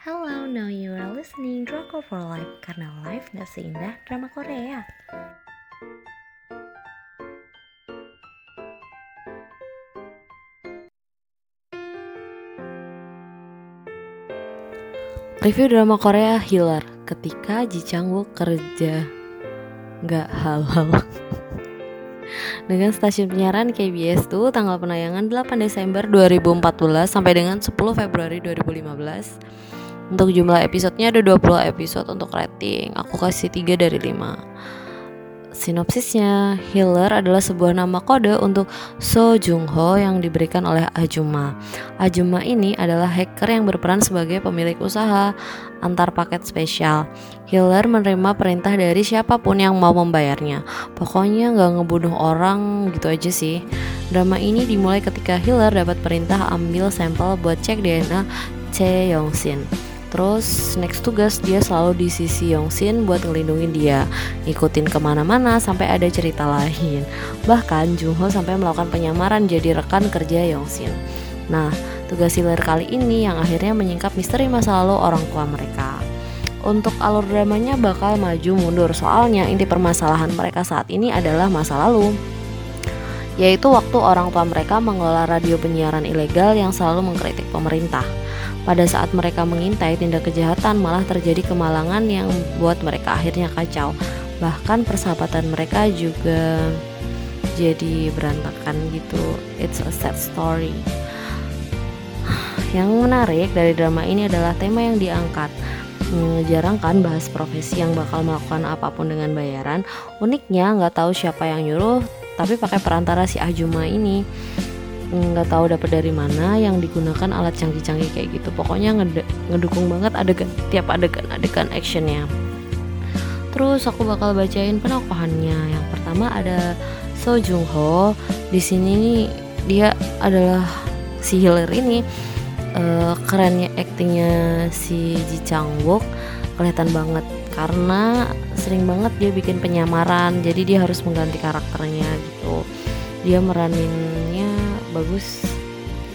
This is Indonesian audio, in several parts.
Hello, now you are listening Drakor for Life karena life gak seindah drama Korea. Review drama Korea Healer ketika Ji Chang Wook kerja nggak halal. Dengan stasiun penyiaran KBS tuh tanggal penayangan 8 Desember 2014 sampai dengan 10 Februari 2015 untuk jumlah episodenya ada 20 episode untuk rating aku kasih 3 dari 5 Sinopsisnya, Healer adalah sebuah nama kode untuk So Jung Ho yang diberikan oleh Ajuma. Ajuma ini adalah hacker yang berperan sebagai pemilik usaha antar paket spesial. Healer menerima perintah dari siapa pun yang mau membayarnya. Pokoknya nggak ngebunuh orang gitu aja sih. Drama ini dimulai ketika Healer dapat perintah ambil sampel buat cek DNA Che Yong Sin. Terus next tugas dia selalu di sisi Yongsin buat ngelindungin dia. Ngikutin ke mana-mana sampai ada cerita lain. Bahkan Jungho sampai melakukan penyamaran jadi rekan kerja Yongsin. Nah tugas Healer kali ini yang akhirnya menyingkap misteri masa lalu orang tua mereka. Untuk alur dramanya bakal maju mundur soalnya inti permasalahan mereka saat ini adalah masa lalu. Yaitu waktu orang tua mereka mengelola radio penyiaran ilegal yang selalu mengkritik pemerintah. Pada saat mereka mengintai tindak kejahatan malah terjadi kemalangan yang membuat mereka akhirnya kacau. Bahkan persahabatan mereka juga jadi berantakan gitu. It's a sad story. Yang menarik dari drama ini adalah tema yang diangkat. Hmm, jarang kan bahas profesi yang bakal melakukan apa pun dengan bayaran. Uniknya nggak tahu siapa yang nyuruh, tapi pakai perantara si Ajuma ini nggak tahu dapat dari mana yang digunakan alat canggih-canggih kayak gitu. Pokoknya ngedukung banget adegan tiap adegan adegan actionnya. Terus aku bakal bacain penokohannya. Yang pertama ada So Jung Ho di sini dia adalah si healer ini. Uh, kerennya aktingnya si Ji Chang Wook kelihatan banget karena sering banget dia bikin penyamaran. Jadi dia harus mengganti karakternya gitu. Dia meraninnya bagus.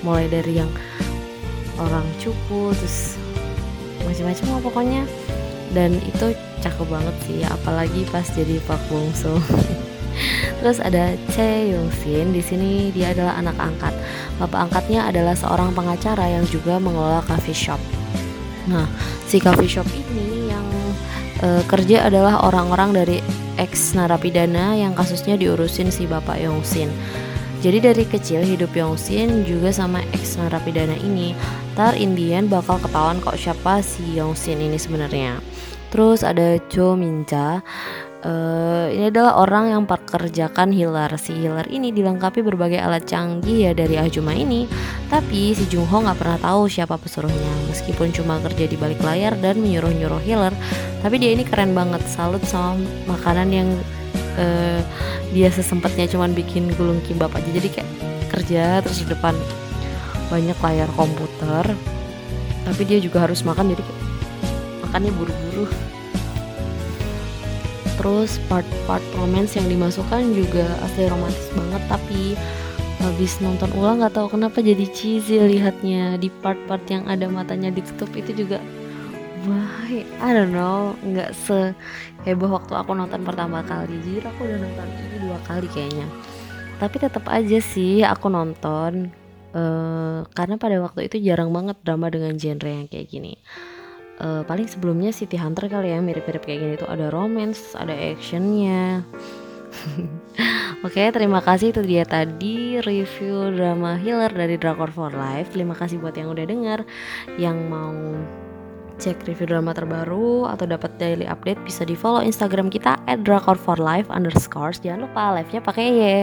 Mulai dari yang orang cupu terus macam-macam lah pokoknya. Dan itu cakep banget sih apalagi pas jadi Pak Bungsu. Terus ada Che Yong Sin di sini dia adalah anak angkat. Bapak angkatnya adalah seorang pengacara yang juga mengelola coffee shop. Nah si coffee shop ini yang e, kerja adalah orang-orang dari ex narapidana yang kasusnya diurusin si bapak Yong Sin jadi dari kecil hidup Yongsin juga sama ex narapidana ini. Tar Indian bakal ketahuan kok siapa si Yongsin ini sebenarnya. Terus ada Cho Minja. Uh, ini adalah orang yang pekerjakan healer. Si healer ini dilengkapi berbagai alat canggih ya dari Ajuma ini. Tapi si Jung Ho nggak pernah tahu siapa pesuruhnya. Meskipun cuma kerja di balik layar dan menyuruh-nyuruh healer, tapi dia ini keren banget. Salut sama makanan yang uh, dia sesempatnya cuman bikin gulung kimbap aja. Jadi kayak kerja terus di depan banyak layar komputer. Tapi dia juga harus makan jadi kayak makannya buru-buru. Terus part-part romance yang dimasukkan juga asli romantis banget tapi habis nonton ulang nggak tahu kenapa jadi cheesy lihatnya di part-part yang ada matanya ditutup itu juga wah I don't know. Nggak se heboh waktu aku nonton pertama kali. Jadi aku udah nonton ini dua kali kayaknya. Tapi tetap aja sih aku nonton uh, karena pada waktu itu jarang banget drama dengan genre yang kayak gini. Uh, paling sebelumnya City Hunter kali ya mirip-mirip kayak gini tuh. Ada romance ada actionnya. Oke, okay, terima kasih. Itu dia tadi review drama Healer dari Drakor for Life. Terima kasih buat yang udah denger, yang mau cek review drama terbaru atau dapat daily update bisa di follow Instagram kita @drakor for life underscore. Jangan lupa live-nya pakai ye.